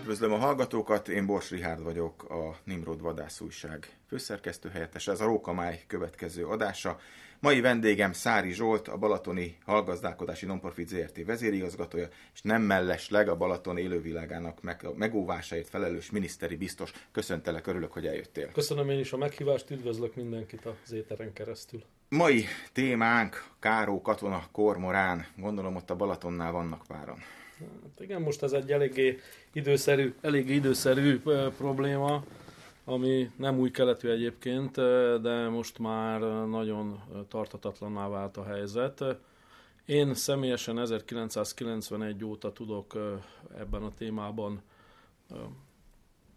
Üdvözlöm a hallgatókat, én Bors Rihárd vagyok, a Nimrod vadászújság főszerkesztő helyettes. Ez a Rókamály következő adása. Mai vendégem Szári Zsolt, a Balatoni Hallgazdálkodási Nonprofit ZRT vezérigazgatója, és nem mellesleg a Balaton élővilágának megóvásáért felelős miniszteri biztos. Köszöntelek, örülök, hogy eljöttél. Köszönöm én is a meghívást, üdvözlök mindenkit az éteren keresztül. Mai témánk Káró katona kormorán. Gondolom ott a Balatonnál vannak páran. Hát igen, most ez egy eléggé időszerű, eléggé időszerű probléma, ami nem új keletű egyébként, de most már nagyon tartatatlanná vált a helyzet. Én személyesen 1991 óta tudok ebben a témában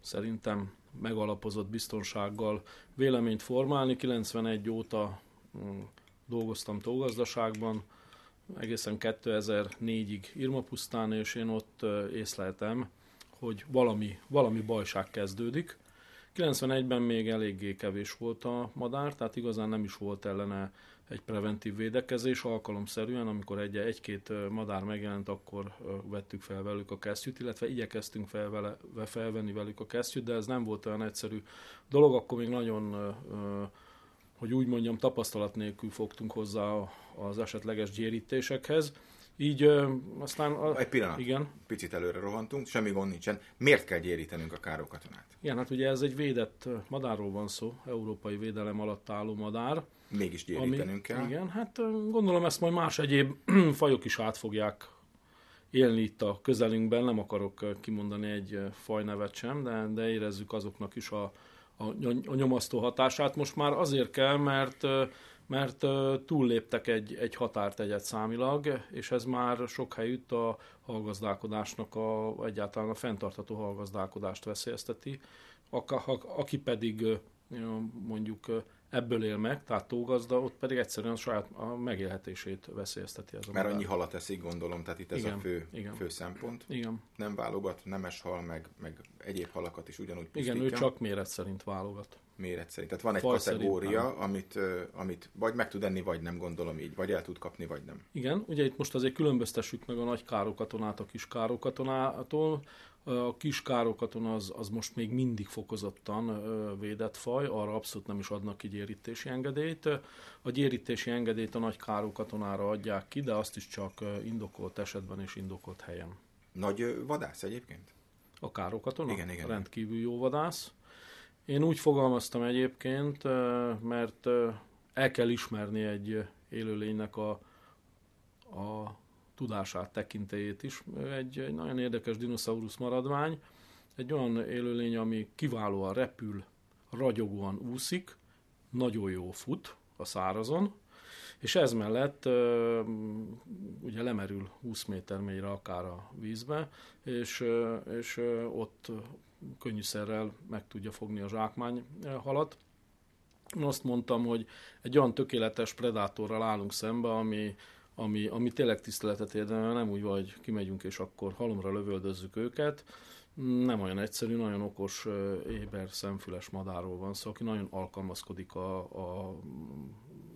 szerintem megalapozott biztonsággal véleményt formálni. 91 óta mm, dolgoztam tógazdaságban, egészen 2004-ig Irmapusztán, és én ott észleltem, hogy valami, valami bajság kezdődik. 91-ben még eléggé kevés volt a madár, tehát igazán nem is volt ellene egy preventív védekezés. Alkalomszerűen, amikor egy, egy-két madár megjelent, akkor vettük fel velük a kesztyűt, illetve igyekeztünk fel vele, felvenni velük a kesztyűt, de ez nem volt olyan egyszerű dolog, akkor még nagyon hogy úgy mondjam, tapasztalat nélkül fogtunk hozzá az esetleges gyérítésekhez. Így aztán... A... Egy pillanat. Igen. Picit előre rohantunk, semmi gond nincsen. Miért kell gyérítenünk a károkatonát? Igen, hát ugye ez egy védett madárról van szó, európai védelem alatt álló madár. Mégis gyérítenünk ami, kell. Igen, hát gondolom ezt majd más egyéb fajok is át fogják élni itt a közelünkben. Nem akarok kimondani egy fajnevet sem, de, de érezzük azoknak is a, a, a nyomasztó hatását. Most már azért kell, mert mert túlléptek egy, egy határt egyet számilag, és ez már sok helyütt a hallgazdálkodásnak, a, egyáltalán a fenntartható hallgazdálkodást veszélyezteti, aki pedig mondjuk ebből él meg, tehát tógazda, ott pedig egyszerűen a saját a megélhetését veszélyezteti ez a Mert annyi halat eszik, gondolom, tehát itt ez igen, a fő, igen. fő szempont. Igen. Nem válogat, nemes hal, meg, meg egyéb halakat is ugyanúgy pusztítja. Igen, ő csak méret szerint válogat. Méret szerint. Tehát van egy Faj kategória, amit, amit vagy meg tud enni, vagy nem, gondolom így. Vagy el tud kapni, vagy nem. Igen, ugye itt most azért különböztessük meg a nagy károkatonát a kis károkatonától. A kis károkaton az, az most még mindig fokozottan védett faj, arra abszolút nem is adnak ki gyérítési engedélyt. A gyérítési engedélyt a nagy károkatonára adják ki, de azt is csak indokolt esetben és indokolt helyen. Nagy vadász egyébként? A károkatona? Igen, igen. Rendkívül jó vadász. Én úgy fogalmaztam egyébként, mert el kell ismerni egy élőlénynek a, a tudását, tekintélyét is. Egy, egy nagyon érdekes dinoszaurusz maradvány, egy olyan élőlény, ami kiválóan repül, ragyogóan úszik, nagyon jó fut a szárazon, és ez mellett ugye lemerül 20 méter mélyre akár a vízbe, és, és ott könnyűszerrel meg tudja fogni a zsákmány halat. Azt mondtam, hogy egy olyan tökéletes predátorral állunk szembe, ami ami, ami tényleg tiszteletet érdemel, nem úgy vagy, kimegyünk és akkor halomra lövöldözzük őket. Nem olyan egyszerű, nagyon okos, éber, szemfüles madárról van szó, aki nagyon alkalmazkodik a, a,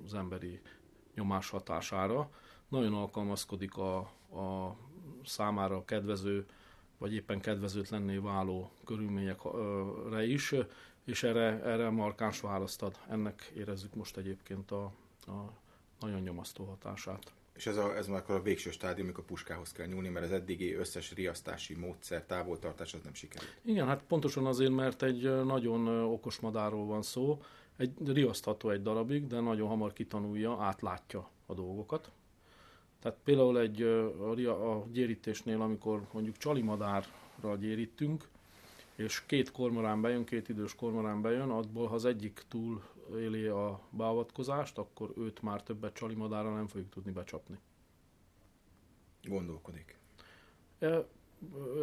az emberi nyomás hatására, nagyon alkalmazkodik a, a számára kedvező, vagy éppen kedvezőtlenné váló körülményekre is, és erre, erre markáns választ ad. Ennek érezzük most egyébként a, a nagyon nyomasztó hatását. És ez, a, ez már akkor a végső stádium, amikor a puskához kell nyúlni, mert az eddigi összes riasztási módszer, távoltartás az nem sikerült. Igen, hát pontosan azért, mert egy nagyon okos madárról van szó, egy riasztható egy darabig, de nagyon hamar kitanulja, átlátja a dolgokat. Tehát például egy a, a gyérítésnél, amikor mondjuk csalimadárra gyérítünk, és két kormorán bejön, két idős kormorán bejön, abból ha az egyik túl éli a beavatkozást, akkor őt már többet csalimadára nem fogjuk tudni becsapni. Gondolkodik.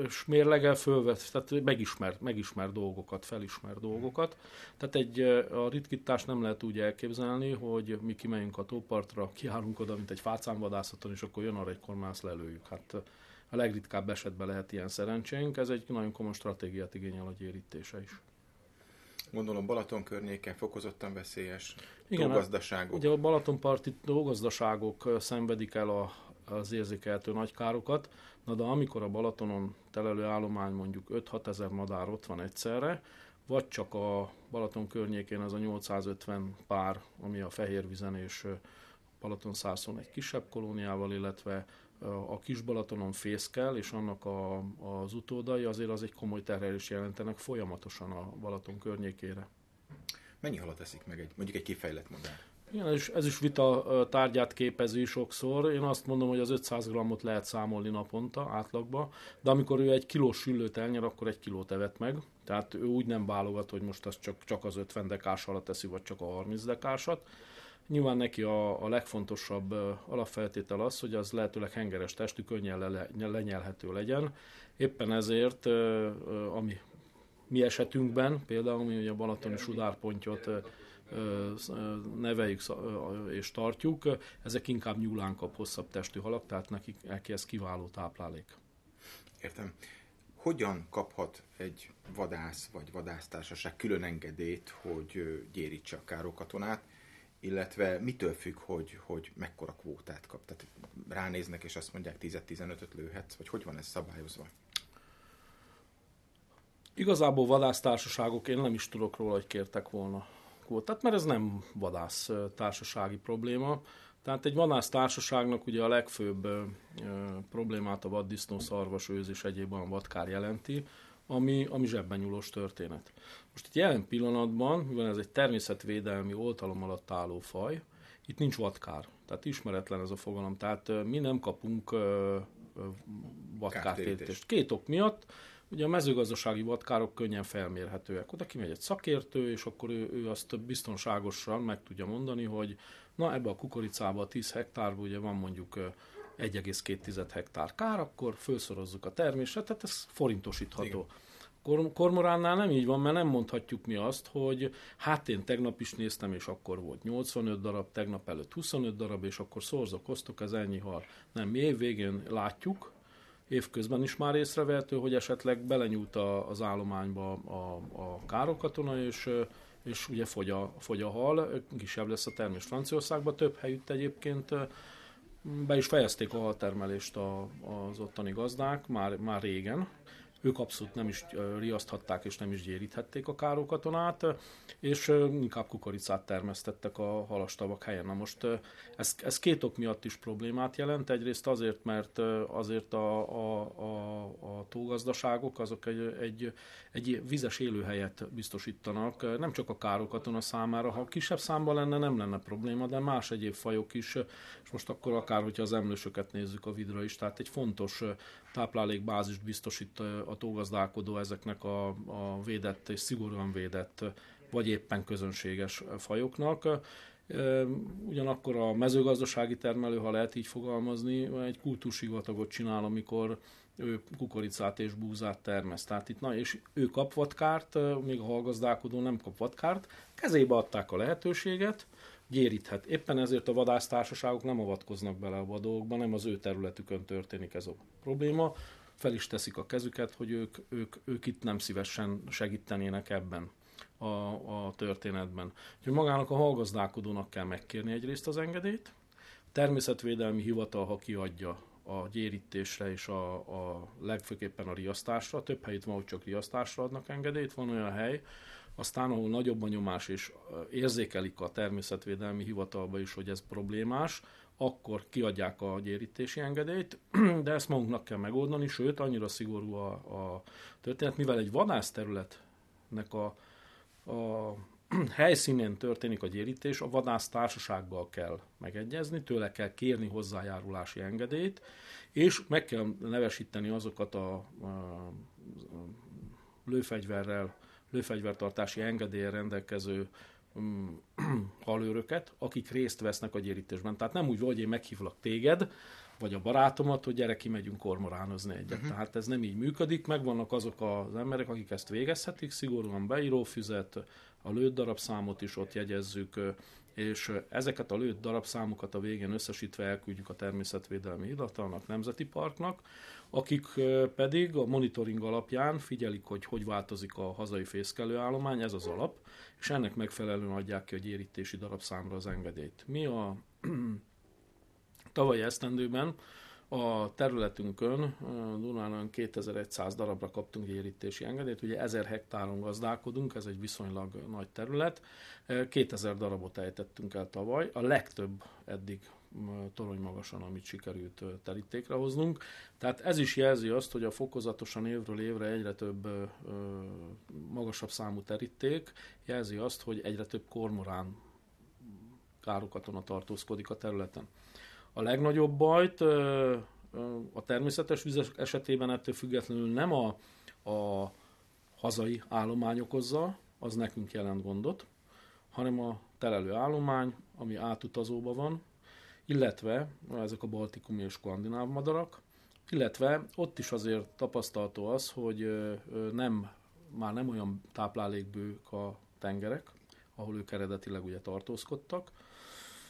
És mérlegel fölvet, tehát megismer, megismer dolgokat, felismer dolgokat. Tehát egy, a ritkítást nem lehet úgy elképzelni, hogy mi kimegyünk a tópartra, kiállunk oda, mint egy fácánvadászaton, és akkor jön arra egy kormász lelőjük. Hát a legritkább esetben lehet ilyen szerencsénk, ez egy nagyon komoly stratégiát igényel a gyérítése is. Gondolom Balaton környéke fokozottan veszélyes, Igen, tógazdaságok. Ugye a Balatonparti tógazdaságok szenvedik el a, az érzékelhető nagy károkat. Na de amikor a Balatonon telelő állomány mondjuk 5-6 ezer madár ott van egyszerre, vagy csak a Balaton környékén az a 850 pár, ami a Fehérvizen és Balaton szárszon egy kisebb kolóniával, illetve a kis Balatonon fészkel, és annak a, az utódai azért az egy komoly terhelés jelentenek folyamatosan a Balaton környékére. Mennyi halat eszik meg egy, mondjuk egy kifejlett madár? Igen, ez is, ez is vita tárgyát képezi sokszor. Én azt mondom, hogy az 500 grammot lehet számolni naponta átlagba, de amikor ő egy kilós süllőt elnyer, akkor egy kilót evett meg. Tehát ő úgy nem válogat, hogy most az csak, csak az 50 dekás alatt teszi, vagy csak a 30 dekásat. Nyilván neki a, a legfontosabb alapfeltétel az, hogy az lehetőleg hengeres testű, könnyen le, lenyelhető legyen. Éppen ezért, ami mi esetünkben, például mi ugye a Balatoni sudárpontyot neveljük és tartjuk, ezek inkább nyúlánkabb, hosszabb testű halak, tehát nekik, neki ez kiváló táplálék. Értem. Hogyan kaphat egy vadász vagy vadásztársaság külön engedélyt, hogy gyérítse a károkatonát, illetve mitől függ, hogy, hogy mekkora kvótát kap? Tehát ránéznek és azt mondják 10-15-öt lőhetsz, vagy hogy van ez szabályozva? Igazából vadásztársaságok, én nem is tudok róla, hogy kértek volna kvótát, mert ez nem vadász társasági probléma. Tehát egy vadász társaságnak ugye a legfőbb ö, problémát a vaddisznó, szarvas, őz és egyéb olyan vadkár jelenti, ami, ami zsebben nyúlós történet. Most itt jelen pillanatban, mivel ez egy természetvédelmi oltalom alatt álló faj, itt nincs vadkár, tehát ismeretlen ez a fogalom, tehát mi nem kapunk vadkártérítést. Két ok miatt, Ugye a mezőgazdasági vadkárok könnyen felmérhetőek. Oda kimegy egy szakértő, és akkor ő, ő azt biztonságosan meg tudja mondani, hogy na ebbe a kukoricába a 10 hektárba ugye van mondjuk 1,2 hektár kár, akkor felszorozzuk a termésre, tehát ez forintosítható. Igen. Kormoránnál nem így van, mert nem mondhatjuk mi azt, hogy hát én tegnap is néztem, és akkor volt 85 darab, tegnap előtt 25 darab, és akkor szorzok, osztok, ez ennyi hal. Nem, mi év végén látjuk, évközben is már észrevehető, hogy esetleg belenyúlt a, az állományba a, a károkatona, és, és ugye fogy a, fogy a hal, kisebb lesz a termés Franciaországban, több helyütt egyébként be is fejezték a haltermelést a, az ottani gazdák már, már régen, ők abszolút nem is riaszthatták és nem is gyéríthették a károkatonát, és inkább kukoricát termesztettek a halastavak helyen. Na most ez, ez két ok miatt is problémát jelent. Egyrészt azért, mert azért a, a, a, a tógazdaságok azok egy, egy, egy vizes élőhelyet biztosítanak, nem csak a károkatona számára. Ha kisebb számban lenne, nem lenne probléma, de más egyéb fajok is, és most akkor akár, hogyha az emlősöket nézzük a vidra is, tehát egy fontos táplálékbázist biztosít a tógazdálkodó ezeknek a, a védett és szigorúan védett, vagy éppen közönséges fajoknak. Ugyanakkor a mezőgazdasági termelő, ha lehet így fogalmazni, egy kultúrsivatagot csinál, amikor ő kukoricát és búzát termeszt. Tehát itt, na, és ő kap vadkárt, még a hallgazdálkodó nem kap vadkárt, kezébe adták a lehetőséget, gyéríthet. Éppen ezért a vadásztársaságok nem avatkoznak bele a vadókba, nem az ő területükön történik ez a probléma. Fel is teszik a kezüket, hogy ők, ők, ők itt nem szívesen segítenének ebben a, a történetben. Úgyhogy magának a hallgazdálkodónak kell megkérni egyrészt az engedélyt, természetvédelmi hivatal, ha kiadja a gyérítésre és a, a legfőképpen a riasztásra. Több helyét van, hogy csak riasztásra adnak engedélyt. Van olyan hely, aztán ahol nagyobb a nyomás és érzékelik a természetvédelmi hivatalba is, hogy ez problémás, akkor kiadják a gyérítési engedélyt, de ezt magunknak kell megoldani, sőt, annyira szigorú a, a történet, mivel egy vadászterületnek a, a helyszínén történik a gyérítés, a vadász társasággal kell megegyezni, tőle kell kérni hozzájárulási engedélyt, és meg kell nevesíteni azokat a, a, a lőfegyverrel lőfegyvertartási engedélyen rendelkező um, halőröket, akik részt vesznek a gyérítésben. Tehát nem úgy, hogy én meghívlak téged, vagy a barátomat, hogy gyere, kimegyünk kormoránozni egyet. Uh-huh. Tehát ez nem így működik, megvannak azok az emberek, akik ezt végezhetik, szigorúan beírófüzet, a lőtt darabszámot is ott jegyezzük, és ezeket a lőtt darabszámokat a végén összesítve elküldjük a Természetvédelmi Hivatalnak, Nemzeti Parknak, akik pedig a monitoring alapján figyelik, hogy hogy változik a hazai fészkelőállomány, ez az alap, és ennek megfelelően adják ki a gyérítési darabszámra az engedélyt. Mi a Tavaly esztendőben a területünkön Dunán 2100 darabra kaptunk érítési engedélyt, ugye 1000 hektáron gazdálkodunk, ez egy viszonylag nagy terület. 2000 darabot ejtettünk el tavaly, a legtöbb eddig torony magasan, amit sikerült terítékre hoznunk. Tehát ez is jelzi azt, hogy a fokozatosan évről évre egyre több magasabb számú teríték jelzi azt, hogy egyre több kormorán károkatona tartózkodik a területen. A legnagyobb bajt a természetes vizek esetében ettől függetlenül nem a, a hazai állomány okozza, az nekünk jelent gondot, hanem a telelő állomány, ami átutazóban van, illetve ezek a baltikumi és skandináv madarak, illetve ott is azért tapasztalható az, hogy nem, már nem olyan táplálékbők a tengerek, ahol ők eredetileg ugye tartózkodtak,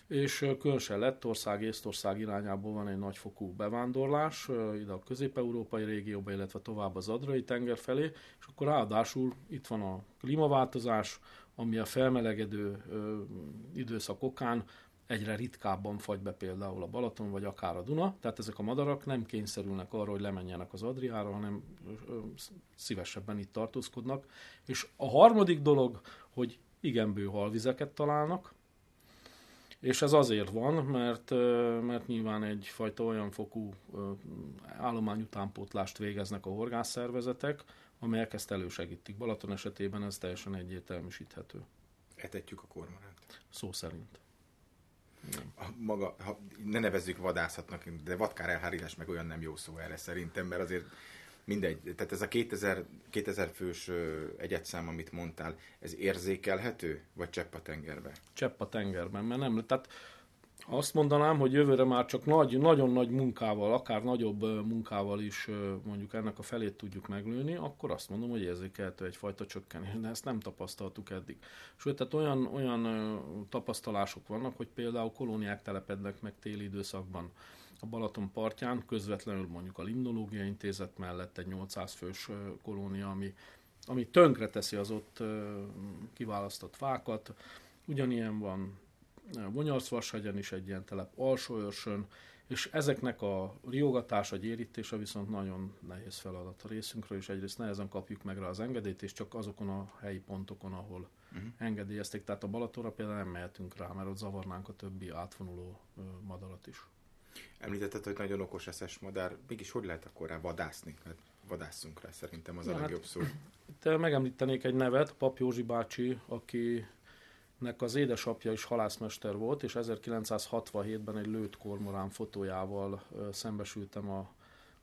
és különösen Lettország, Észtország irányából van egy nagyfokú bevándorlás, ide a közép-európai régióba, illetve tovább az Adrai tenger felé, és akkor ráadásul itt van a klímaváltozás, ami a felmelegedő időszak okán egyre ritkábban fagy be például a Balaton, vagy akár a Duna, tehát ezek a madarak nem kényszerülnek arra, hogy lemenjenek az Adriára, hanem szívesebben itt tartózkodnak. És a harmadik dolog, hogy igen bő halvizeket találnak, és ez azért van, mert, mert nyilván egyfajta olyan fokú állomány utánpótlást végeznek a horgászszervezetek, amelyek ezt elősegítik. Balaton esetében ez teljesen egyértelműsíthető. Etetjük a kormoránt. Szó szerint. Maga, ha ne nevezzük vadászatnak, de vadkár elhárítás meg olyan nem jó szó erre szerintem, mert azért mindegy, tehát ez a 2000, 2000 fős egyetszám, amit mondtál, ez érzékelhető, vagy csepp a tengerbe? Csepp a tengerben, mert nem, tehát azt mondanám, hogy jövőre már csak nagy, nagyon nagy munkával, akár nagyobb munkával is mondjuk ennek a felét tudjuk meglőni, akkor azt mondom, hogy érzékelhető egyfajta csökkenés, de ezt nem tapasztaltuk eddig. Sőt, tehát olyan, olyan tapasztalások vannak, hogy például kolóniák telepednek meg téli időszakban a Balaton partján, közvetlenül mondjuk a Limnológiai Intézet mellett egy 800 fős kolónia, ami, ami tönkre teszi az ott kiválasztott fákat. Ugyanilyen van Bonyarszvashegyen is egy ilyen telep, Alsóörsön, és ezeknek a riogatása, gyérítése viszont nagyon nehéz feladat a részünkről, és egyrészt nehezen kapjuk meg rá az engedélyt, és csak azokon a helyi pontokon, ahol uh-huh. engedélyezték. Tehát a Balatonra például nem mehetünk rá, mert ott zavarnánk a többi átfonuló madarat is. Említetted, hogy nagyon okos eszes madár. Mégis hogy lehet akkor rá vadászni? Hát vadásszunk rá, szerintem az ja, a hát legjobb hát, szó. Itt megemlítenék egy nevet, Pap Józsi bácsi, aki nek az édesapja is halászmester volt, és 1967-ben egy lőtt kormorán fotójával szembesültem a,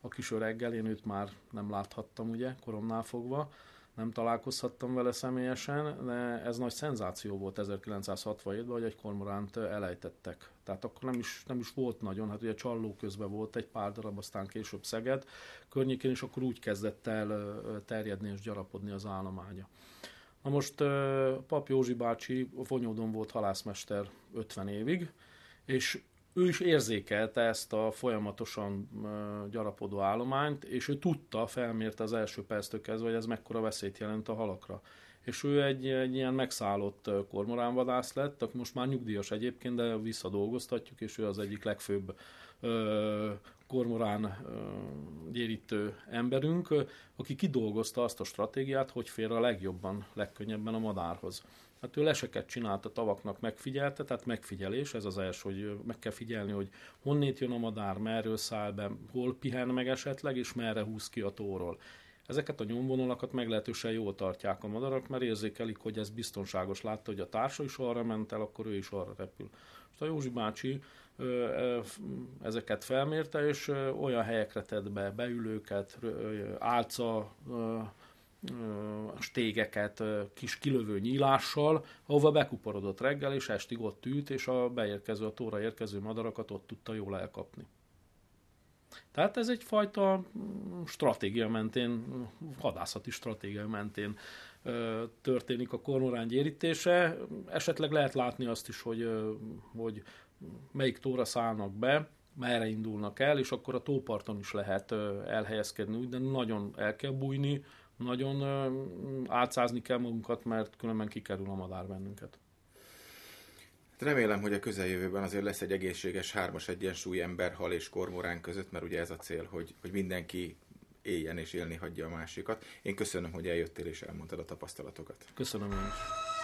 a kis öreggel, én őt már nem láthattam, ugye, koromnál fogva, nem találkozhattam vele személyesen, de ez nagy szenzáció volt 1967-ben, hogy egy kormoránt elejtettek. Tehát akkor nem is, nem is volt nagyon, hát ugye Csalló közben volt egy pár darab, aztán később Szeged környékén, és akkor úgy kezdett el terjedni és gyarapodni az állománya. Na most Pap Józsi bácsi Fonyódon volt halászmester 50 évig, és ő is érzékelte ezt a folyamatosan gyarapodó állományt, és ő tudta, felmérte az első perctől kezdve, hogy ez mekkora veszélyt jelent a halakra. És ő egy, egy ilyen megszállott kormoránvadász lett, aki most már nyugdíjas egyébként, de visszadolgoztatjuk, és ő az egyik legfőbb kormorán gyérítő emberünk, aki kidolgozta azt a stratégiát, hogy fér a legjobban, legkönnyebben a madárhoz. Hát ő leseket csinált a tavaknak, megfigyelte, tehát megfigyelés, ez az első, hogy meg kell figyelni, hogy honnét jön a madár, merről száll be, hol pihen meg esetleg, és merre húz ki a tóról. Ezeket a nyomvonalakat meglehetősen jól tartják a madarak, mert érzékelik, hogy ez biztonságos. Látta, hogy a társa is arra ment el, akkor ő is arra repül. Most a Józsi bácsi ezeket felmérte, és olyan helyekre tett be beülőket, álca stégeket kis kilövő nyílással, ahova bekuporodott reggel, és estig ott ült, és a beérkező, a tóra érkező madarakat ott tudta jól elkapni. Tehát ez egyfajta stratégia mentén, hadászati stratégia mentén történik a kormorán gyérítése. Esetleg lehet látni azt is, hogy, hogy melyik tóra szállnak be, merre indulnak el, és akkor a tóparton is lehet elhelyezkedni, úgy, de nagyon el kell bújni, nagyon átszázni kell magunkat, mert különben kikerül a madár bennünket. Remélem, hogy a közeljövőben azért lesz egy egészséges hármas egyensúly ember, hal és kormorán között, mert ugye ez a cél, hogy, hogy mindenki éljen és élni hagyja a másikat. Én köszönöm, hogy eljöttél és elmondtad a tapasztalatokat. Köszönöm én is.